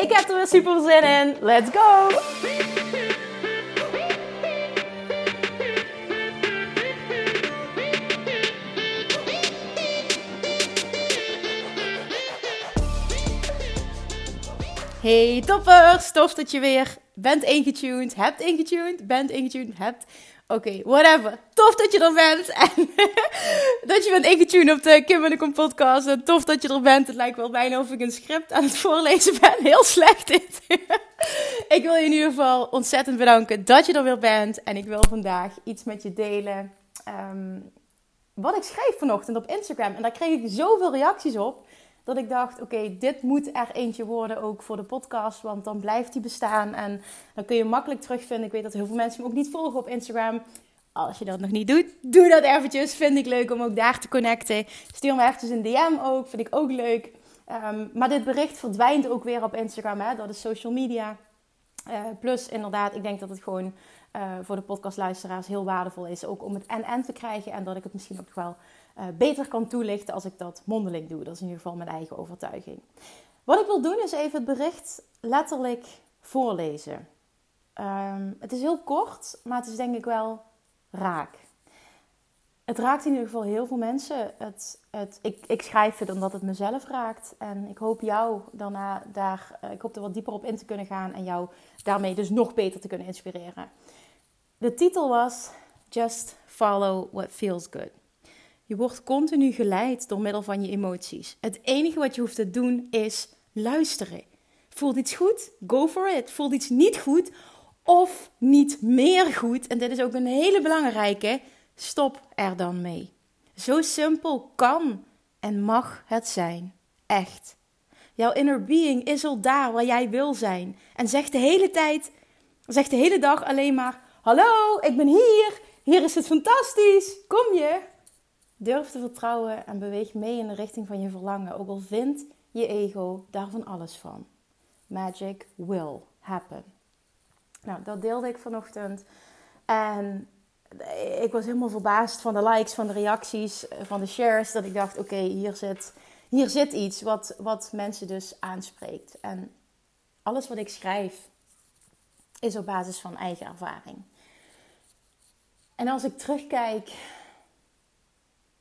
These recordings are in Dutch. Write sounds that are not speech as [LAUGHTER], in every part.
Ik heb er weer super zin in. Let's go! Hey toppers, tof dat je weer bent ingetuned, hebt ingetuned, bent ingetuned, hebt. Oké, whatever. Tof dat je er bent. [LAUGHS] En dat je bent ingetuned op de Kim en de podcast. En tof dat je er bent. Het lijkt wel bijna of ik een script aan het voorlezen ben. [LAUGHS] Heel slecht dit. [LAUGHS] ik wil je in ieder geval ontzettend bedanken dat je er weer bent. En ik wil vandaag iets met je delen. Ehm, wat ik schreef vanochtend op Instagram. En daar kreeg ik zoveel reacties op dat ik dacht: oké, dit moet er eentje worden ook voor de podcast, want dan blijft die bestaan en dan kun je makkelijk terugvinden. Ik weet dat heel veel mensen me ook niet volgen op Instagram. Als je dat nog niet doet, doe dat eventjes. Vind ik leuk om ook daar te connecten. Stuur me eventjes een DM ook, vind ik ook leuk. Ehm, maar dit bericht verdwijnt ook weer op Instagram, hè? dat is social media. Uh, plus inderdaad, ik denk dat het gewoon uh, voor de podcastluisteraars heel waardevol is. Ook om het en-en te krijgen en dat ik het misschien ook wel beter kan toelichten als ik dat mondeling doe. Dat is in ieder geval mijn eigen overtuiging. Wat ik wil doen is even het bericht letterlijk voorlezen. Um, het is heel kort, maar het is denk ik wel raak. Het raakt in ieder geval heel veel mensen. Het, het, ik, ik schrijf het omdat het mezelf raakt. En ik hoop jou daarna daar, uh, ik hoop er wat dieper op in te kunnen gaan en jou daarmee dus nog beter te kunnen inspireren. De titel was Just Follow What Feels Good. Je wordt continu geleid door middel van je emoties. Het enige wat je hoeft te doen is luisteren. Voelt iets goed? Go for it. Voelt iets niet goed of niet meer goed? En dit is ook een hele belangrijke. Stop er dan mee. Zo simpel kan en mag het zijn. Echt. Jouw inner being is al daar waar jij wil zijn. En zegt de hele tijd, zegt de hele dag alleen maar: Hallo, ik ben hier. Hier is het fantastisch. Kom je? Durf te vertrouwen en beweeg mee in de richting van je verlangen, ook al vindt je ego daarvan alles van. Magic will happen. Nou, dat deelde ik vanochtend. En ik was helemaal verbaasd van de likes, van de reacties, van de shares. Dat ik dacht, oké, hier, zit, hier zit iets wat, wat mensen dus aanspreekt. En alles wat ik schrijf is op basis van eigen ervaring. En als ik terugkijk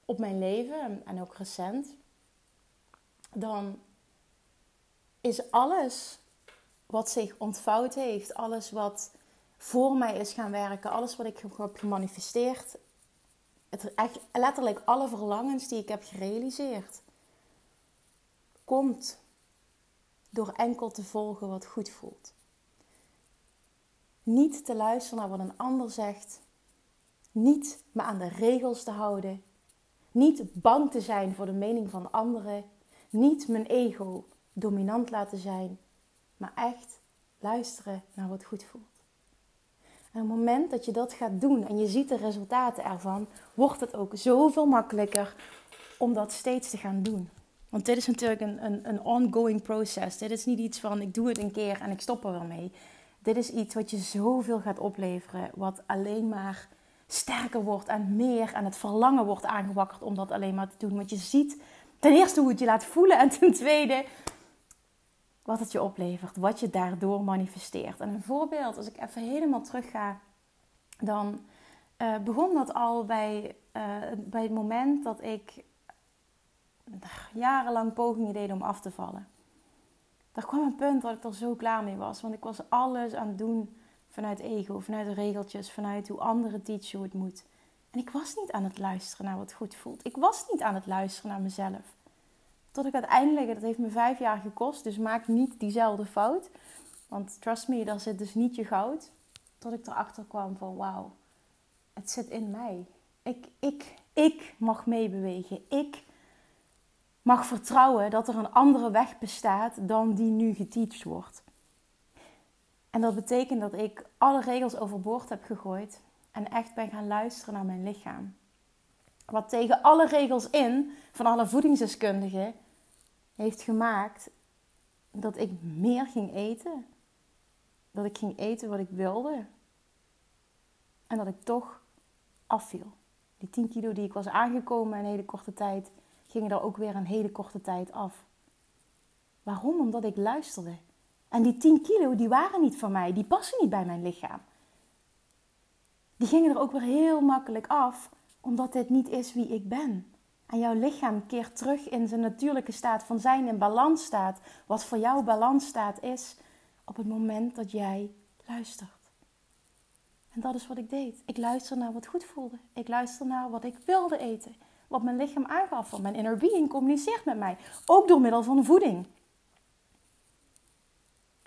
op mijn leven en ook recent, dan is alles wat zich ontvouwd heeft, alles wat voor mij is gaan werken, alles wat ik heb gemanifesteerd, het, echt, letterlijk alle verlangens die ik heb gerealiseerd, komt door enkel te volgen wat goed voelt. Niet te luisteren naar wat een ander zegt, niet me aan de regels te houden, niet bang te zijn voor de mening van anderen. Niet mijn ego dominant laten zijn. Maar echt luisteren naar wat goed voelt. En op het moment dat je dat gaat doen en je ziet de resultaten ervan, wordt het ook zoveel makkelijker om dat steeds te gaan doen. Want dit is natuurlijk een, een, een ongoing proces. Dit is niet iets van ik doe het een keer en ik stop er wel mee. Dit is iets wat je zoveel gaat opleveren, wat alleen maar sterker wordt en meer en het verlangen wordt aangewakkerd om dat alleen maar te doen. Want je ziet ten eerste hoe het je laat voelen en ten tweede wat het je oplevert, wat je daardoor manifesteert. En een voorbeeld, als ik even helemaal terug ga, dan uh, begon dat al bij, uh, bij het moment dat ik jarenlang pogingen deed om af te vallen. Er kwam een punt dat ik er zo klaar mee was, want ik was alles aan het doen vanuit ego, vanuit regeltjes, vanuit hoe anderen teachen hoe het moet. En ik was niet aan het luisteren naar wat goed voelt. Ik was niet aan het luisteren naar mezelf. Tot ik uiteindelijk, dat heeft me vijf jaar gekost, dus maak niet diezelfde fout. Want trust me, daar zit dus niet je goud. Tot ik erachter kwam van wauw, het zit in mij. Ik, ik, ik mag meebewegen. Ik mag vertrouwen dat er een andere weg bestaat dan die nu geteacht wordt. En dat betekent dat ik alle regels overboord heb gegooid en echt ben gaan luisteren naar mijn lichaam. Wat tegen alle regels in van alle voedingsdeskundigen heeft gemaakt dat ik meer ging eten. Dat ik ging eten wat ik wilde. En dat ik toch afviel. Die 10 kilo die ik was aangekomen in een hele korte tijd, gingen er ook weer een hele korte tijd af. Waarom? Omdat ik luisterde. En die 10 kilo, die waren niet van mij. Die passen niet bij mijn lichaam. Die gingen er ook weer heel makkelijk af, omdat dit niet is wie ik ben. En jouw lichaam keert terug in zijn natuurlijke staat van zijn in balans staat. Wat voor jou balans staat is op het moment dat jij luistert. En dat is wat ik deed. Ik luisterde naar wat goed voelde. Ik luisterde naar wat ik wilde eten. Wat mijn lichaam aangaf. Want mijn inner being communiceert met mij. Ook door middel van voeding.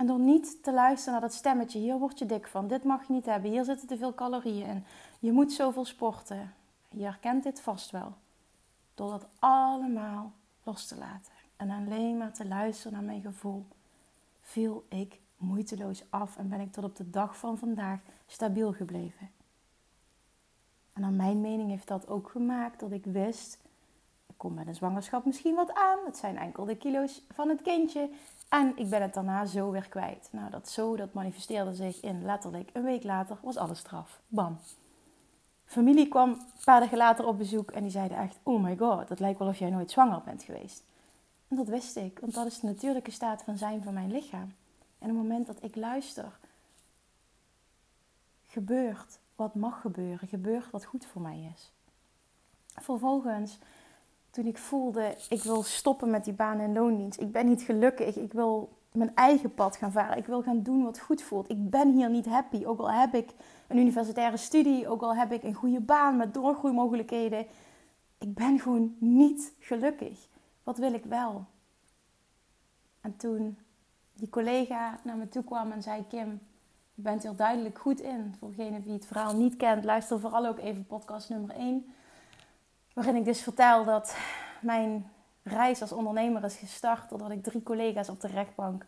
En door niet te luisteren naar dat stemmetje. Hier word je dik van. Dit mag je niet hebben. Hier zitten te veel calorieën in. Je moet zoveel sporten. Je herkent dit vast wel. Door dat allemaal los te laten. En alleen maar te luisteren naar mijn gevoel. Viel ik moeiteloos af en ben ik tot op de dag van vandaag stabiel gebleven. En naar mijn mening heeft dat ook gemaakt dat ik wist, ik kom met een zwangerschap misschien wat aan. Het zijn enkel de kilo's van het kindje. En ik ben het daarna zo weer kwijt. Nou, dat zo, dat manifesteerde zich in letterlijk een week later, was alles straf. Bam. Familie kwam een paar dagen later op bezoek en die zeiden echt, oh my god, dat lijkt wel of jij nooit zwanger bent geweest. En dat wist ik, want dat is de natuurlijke staat van zijn van mijn lichaam. En op het moment dat ik luister, gebeurt wat mag gebeuren, gebeurt wat goed voor mij is. Vervolgens, toen ik voelde, ik wil stoppen met die baan en loondienst. Ik ben niet gelukkig, ik wil mijn eigen pad gaan varen. Ik wil gaan doen wat goed voelt. Ik ben hier niet happy, ook al heb ik een universitaire studie, ook al heb ik een goede baan met doorgroeimogelijkheden. Ik ben gewoon niet gelukkig. Wat wil ik wel? En toen die collega naar me toe kwam en zei: Kim, je bent hier duidelijk goed in. Voor degene die het verhaal niet kent, luister vooral ook even podcast nummer 1. Waarin ik dus vertel dat mijn reis als ondernemer is gestart doordat ik drie collega's op de rechtbank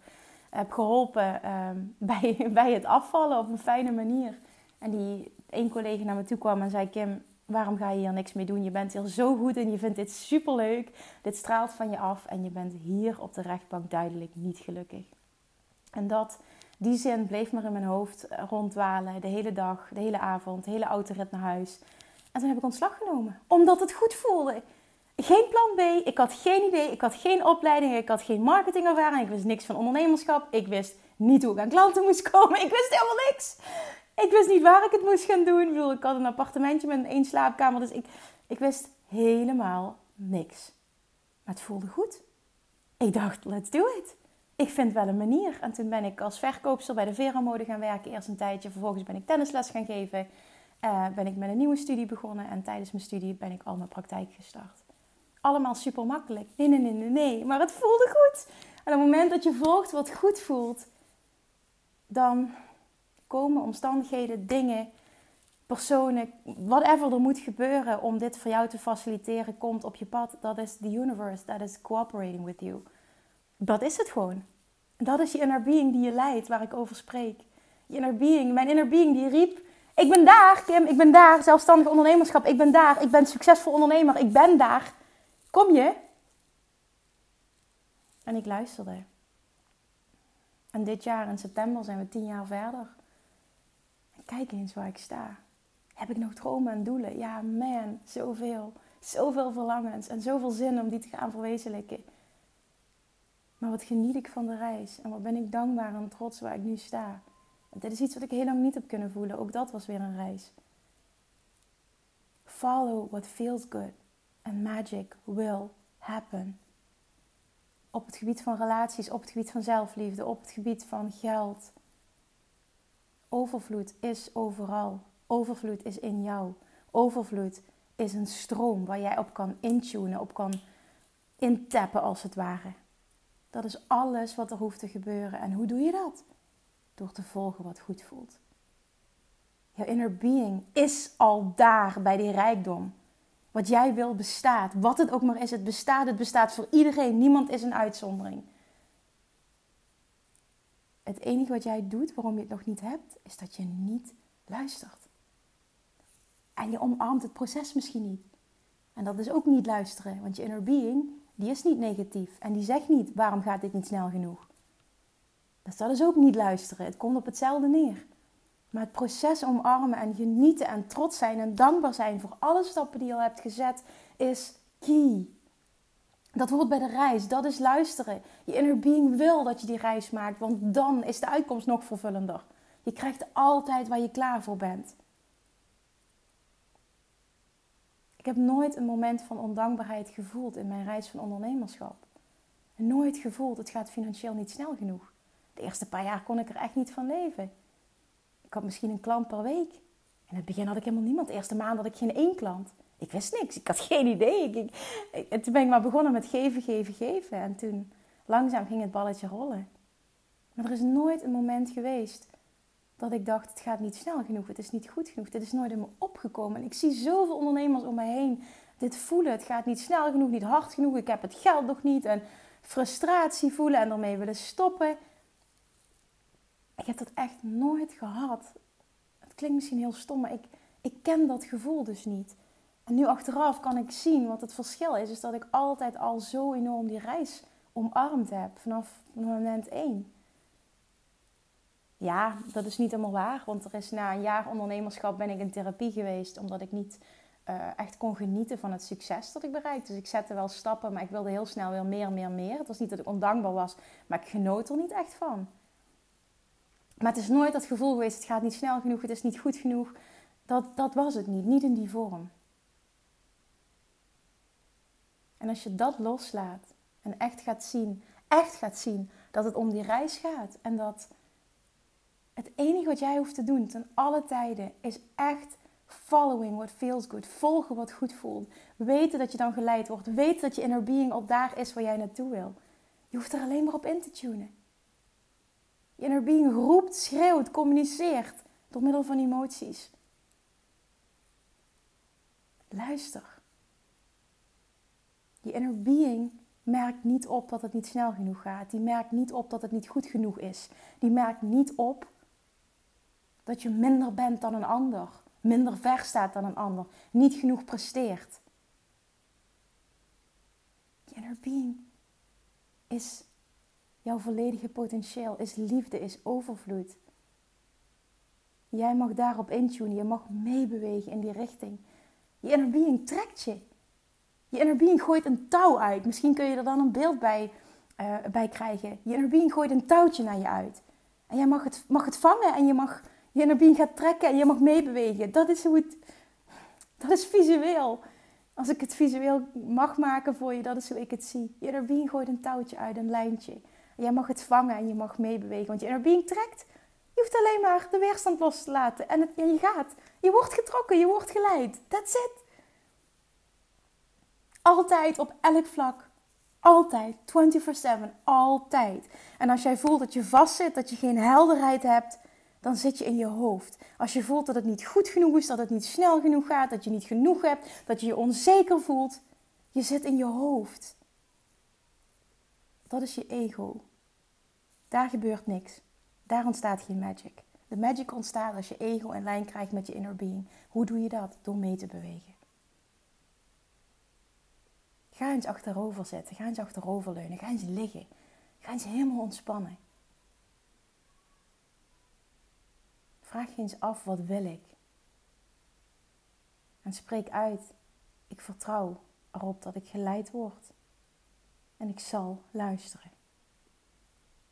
heb geholpen ehm, [LAUGHS] bij, bij het afvallen op een fijne manier. En die één collega naar me toe kwam en zei: Kim, waarom ga je hier niks mee doen? Je bent hier zo goed en je vindt dit superleuk. Dit straalt van je af en je bent hier op de rechtbank duidelijk niet gelukkig. En dat, die zin bleef maar in mijn hoofd eh, ronddwalen de hele dag, de hele avond, de hele autorit naar huis. En toen heb ik ontslag genomen, omdat het goed voelde. Geen plan B, ik had geen idee, ik had geen opleiding, ik had geen marketingervaring, ik wist niks van ondernemerschap, ik wist niet hoe ik aan klanten moest komen, ik wist helemaal niks. Ik wist niet waar ik het moest gaan doen. Ik, had een appartementje met één slaapkamer, dus ik, ik wist helemaal niks. Maar het voelde goed. Ik dacht, let's do it ik vind wel een manier. En toen ben ik als verkoopster bij de Vera Mode gaan werken. Eerst een tijdje. Vervolgens ben ik tennisles gaan geven. Uh, ben ik met een nieuwe studie begonnen. En tijdens mijn studie ben ik al mijn praktijk gestart. Allemaal super makkelijk. Nee, nee, nee, nee, nee. Maar het voelde goed. En op het moment dat je volgt wat goed voelt, dan komen omstandigheden, dingen, personen, whatever er moet gebeuren om dit voor jou te faciliteren, komt op je pad. Dat is the universe. Dat is cooperating with you dat is het gewoon. Dat is je inner being die je leidt, waar ik over spreek. Je inner being, mijn inner being die riep... Ik ben daar, Kim, ik ben daar. Zelfstandig ondernemerschap, ik ben daar. Ik ben succesvol ondernemer, ik ben daar. Kom je? En ik luisterde. En dit jaar in september zijn we tien jaar verder. kijk eens waar ik sta. Heb ik nog dromen en doelen? Ja, man, zoveel. Zoveel verlangens en zoveel zin om die te gaan verwezenlijken. Maar wat geniet ik van de reis en wat ben ik dankbaar en trots waar ik nu sta. Dit is iets wat ik heel lang niet heb kunnen voelen. Ook dat was weer een reis. Follow what feels good and magic will happen. Op het gebied van relaties, op het gebied van zelfliefde, op het gebied van geld. Overvloed is overal. Overvloed is in jou. Overvloed is een stroom waar jij op kan intunen, op kan intappen als het ware. Dat is alles wat er hoeft te gebeuren. En hoe doe je dat? Door te volgen wat goed voelt. Jouw inner being is al daar bij die rijkdom. Wat jij wil bestaat. Wat het ook maar is, het bestaat. Het bestaat voor iedereen. Niemand is een uitzondering. Het enige wat jij doet waarom je het nog niet hebt, is dat je niet luistert. En je omarmt het proces misschien niet. En dat is ook niet luisteren, want je inner being, die is niet negatief. En die zegt niet, waarom gaat dit niet snel genoeg? Dus dat is ook niet luisteren. Het komt op hetzelfde neer. Maar het proces omarmen en genieten en trots zijn en dankbaar zijn voor alle stappen die je al hebt gezet, is key. Dat hoort bij de reis. Dat is luisteren. Je inner being wil dat je die reis maakt, want dan is de uitkomst nog vervullender. Je krijgt altijd waar je klaar voor bent. Ik heb nooit een moment van ondankbaarheid gevoeld in mijn reis van ondernemerschap. Nooit gevoeld, het gaat financieel niet snel genoeg. De eerste paar jaar kon ik er echt niet van leven. Ik had misschien een klant per week. In het begin had ik helemaal niemand. De eerste maand had ik geen één klant. Ik wist niks. Ik had [LAUGHS] geen idee. Ik, ik, toen ben ik maar begonnen met geven, geven, geven. En toen langzaam ging het balletje rollen. Maar er is nooit een moment geweest dat ik dacht: het gaat niet snel genoeg, het is niet goed genoeg. Dit is nooit in me opgekomen. En ik zie zoveel ondernemers om me heen dit voelen: het gaat niet snel genoeg, niet hard genoeg, ik heb het geld nog niet. En frustratie voelen en ermee willen stoppen. Ik heb dat echt nooit gehad. Het klinkt misschien heel stom, maar ik, ik ken dat gevoel dus niet. En nu achteraf kan ik zien wat het verschil is. Is dat ik altijd al zo enorm die reis omarmd heb. Vanaf moment één. Ja, dat is niet helemaal waar. Want er is na een jaar ondernemerschap ben ik in therapie geweest. Omdat ik niet uh, echt kon genieten van het succes dat ik bereikte. Dus ik zette wel stappen, maar ik wilde heel snel weer meer, meer, meer. Het was niet dat ik ondankbaar was, maar ik genoot er niet echt van. Maar het is nooit dat gevoel geweest, het gaat niet snel genoeg, het is niet goed genoeg. Dat, dat was het niet, niet in die vorm. En als je dat loslaat en echt gaat zien, echt gaat zien dat het om die reis gaat en dat het enige wat jij hoeft te doen ten alle tijden is echt following what feels good, volgen wat goed voelt, weten dat je dan geleid wordt, weten dat je inner being al daar is waar jij naartoe wil. Je hoeft er alleen maar op in te tunen. Je inner being roept, schreeuwt, communiceert door middel van emoties. Luister. Je inner being merkt niet op dat het niet snel genoeg gaat. Die merkt niet op dat het niet goed genoeg is. Die merkt niet op dat je minder bent dan een ander. Minder ver staat dan een ander. Niet genoeg presteert. Je inner being is jouw volledige potentieel. Is liefde, is overvloed. Jij mag daarop intunen. Je mag meebewegen in die richting. Je inner being trekt je. Je inner being gooit een touw uit. Misschien kun je er dan een beeld bij, uh, bij krijgen. Je inner being gooit een touwtje naar je uit. En jij mag het, mag het vangen en je mag je inner being gaat trekken en je mag meebewegen. Dat is hoe het, dat is visueel. Als ik het visueel mag maken voor je, dat is hoe ik het zie. Je inner being gooit een touwtje uit, een lijntje. Jij mag het vangen en je mag meebewegen. Want je inner being trekt. Je hoeft alleen maar de weerstand los te laten. En, het, je gaat. Je wordt getrokken, je wordt geleid. That's it. Altijd op elk vlak. Altijd. 24-7. Altijd. En als jij voelt dat je vastzit, dat je geen helderheid hebt, dan zit je in je hoofd. Als je voelt dat het niet goed genoeg is, dat het niet snel genoeg gaat, dat je niet genoeg hebt, dat je je onzeker voelt, je zit in je hoofd. Dat is je ego. Daar gebeurt niks. Daar ontstaat geen magic. De magic ontstaat als je ego in lijn krijgt met je inner being. Hoe doe je dat? Door mee te bewegen. Ga eens achterover zitten. Ga eens achterover leunen. Ga eens liggen. Ga eens helemaal ontspannen. Vraag je eens af, wat wil ik? En spreek uit, ik vertrouw erop dat ik geleid word. En ik zal luisteren.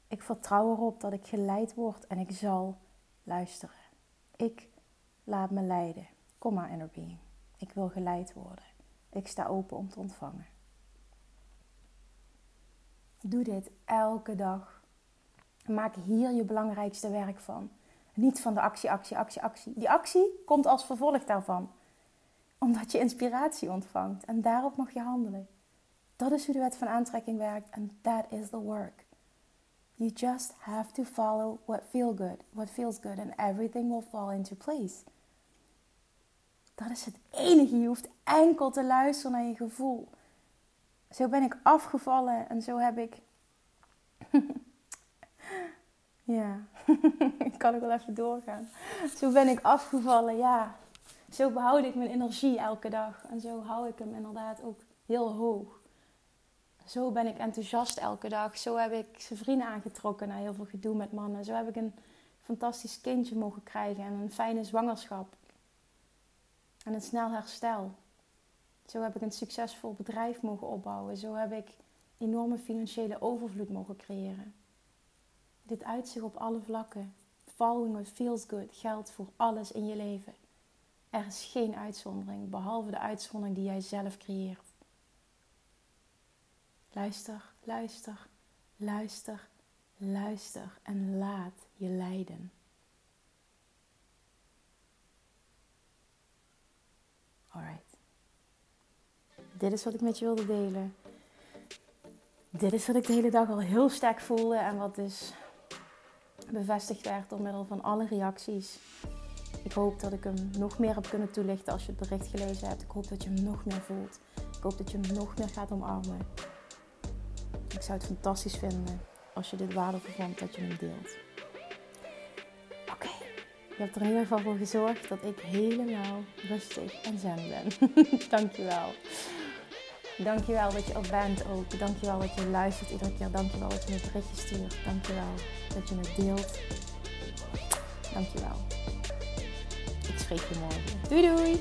Ik vertrouw erop dat ik geleid word en ik zal luisteren. Ik laat me leiden. Kom maar, inner being. Ik wil geleid worden. Ik sta open om te ontvangen. Doe dit elke dag. Maak hier je belangrijkste werk van. Niet van de actie, actie, actie, actie. Die actie komt als vervolg daarvan. Omdat je inspiratie ontvangt en daarop mag je handelen. Dat is hoe de wet van aantrekking werkt en that is the work. You just have to follow what feels good, what feels good and everything will fall into place. Dat is het enige. Je hoeft enkel te luisteren naar je gevoel. Zo ben ik afgevallen en zo heb ik [LAUGHS] Ja, [LAUGHS] ik kan ook wel even doorgaan. Zo ben ik afgevallen, ja. Zo behoud ik mijn energie elke dag. En zo hou ik hem inderdaad ook heel hoog. Zo ben ik enthousiast elke dag. Zo heb ik zijn vrienden aangetrokken na heel veel gedoe met mannen. Zo heb ik een fantastisch kindje mogen krijgen en een fijne zwangerschap. En een snel herstel. Zo heb ik een succesvol bedrijf mogen opbouwen. Zo heb ik enorme financiële overvloed mogen creëren. Dit uitzicht op alle vlakken. Following what feels good geldt voor alles in je leven. Er is geen uitzondering, behalve de uitzondering die jij zelf creëert. Luister, luister, luister, luister en laat je leiden. Alright. Dit is wat ik met je wilde delen. Dit is wat ik de hele dag al heel sterk voelde en wat dus bevestigd werd door middel van alle reacties. Ik hoop dat ik hem nog meer heb kunnen toelichten als je het bericht gelezen hebt. Ik hoop dat je hem nog meer voelt. Ik hoop dat je hem nog meer gaat omarmen. Ik zou het fantastisch vinden als je dit waardevol vond dat je hem deelt. Oké, je hebt er in ieder geval voor gezorgd dat ik helemaal rustig en zen ben. [LAUGHS] Dankjewel. Dankjewel dat je er bent ook. Dankjewel dat je luistert iedere keer. Dankjewel dat je me berichtjes stuurt. Dankjewel dat je het deelt. Dankjewel. Ik spreek je morgen. Doei doei!